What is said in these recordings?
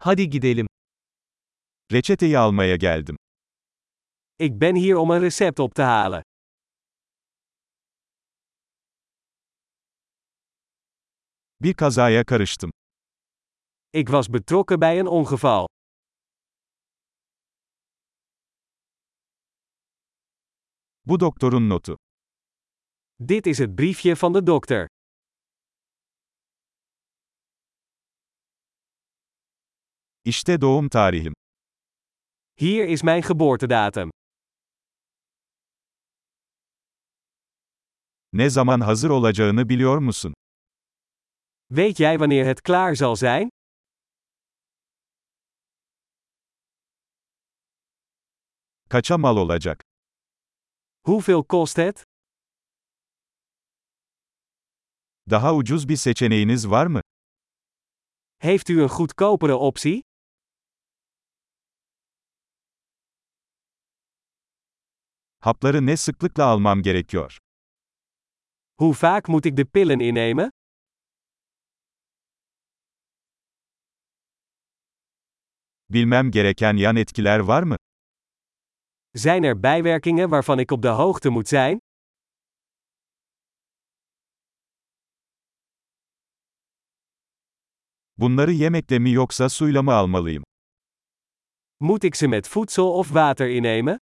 Hadi gidelim. Reçeteyi almaya geldim. Ik ben hier om een recept op te halen. Bir kazaya karıştım. Ik was betrokken bij een ongeval. Bu doktorun notu. Dit is het briefje van de dokter. İşte doğum tarihim. Hier is mijn geboortedatum. Ne zaman hazır olacağını biliyor musun? Weet jij wanneer het klaar zal zijn? Kaça mal olacak? Hoeveel kost het? Daha ucuz bir seçeneğiniz var mı? Heeft u een goedkopere optie? Hapları ne sıklıkla almam gerekiyor? Hoe vaak moet ik de pillen innemen? Bilmem gereken yan etkiler var mı? Zijn er bijwerkingen waarvan ik op de hoogte moet zijn? Bunları yemekle mi yoksa suyla mı almalıyım? Moet ik ze met voedsel of water innemen?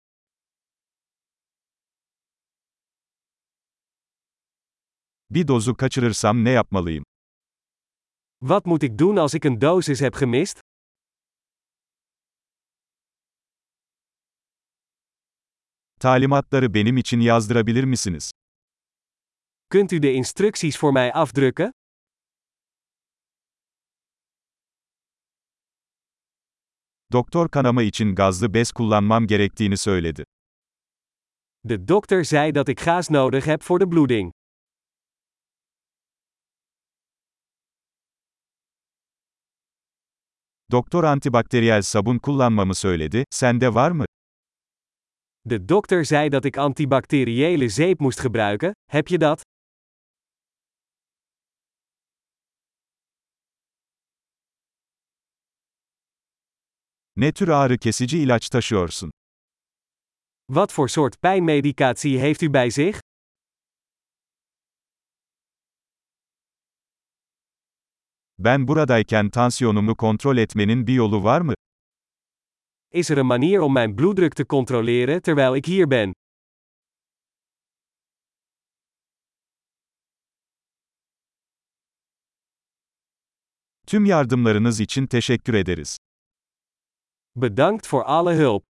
Bir dozu kaçırırsam ne yapmalıyım? Wat moet ik doen als ik een dosis heb gemist? Talimatları benim için yazdırabilir misiniz? Kunt u de instructies voor mij afdrukken? Doktor kanama için gazlı bez kullanmam gerektiğini söyledi. De dokter zei dat ik gaas nodig heb voor de bloeding. Doktor antibakteriyel sabun kullanmamı söyledi, sende var mı? De dokter zei dat ik antibacteriële zeep moest gebruiken, heb je dat? Ne tür ağrı kesici ilaç taşıyorsun? Wat voor soort pijnmedicatie heeft u bij zich? Ben buradayken tansiyonumu kontrol etmenin bir yolu var mı? Is er een manier om mijn bloeddruk te controleren terwijl ik hier ben? Tüm yardımlarınız için teşekkür ederiz. Bedankt voor alle hulp.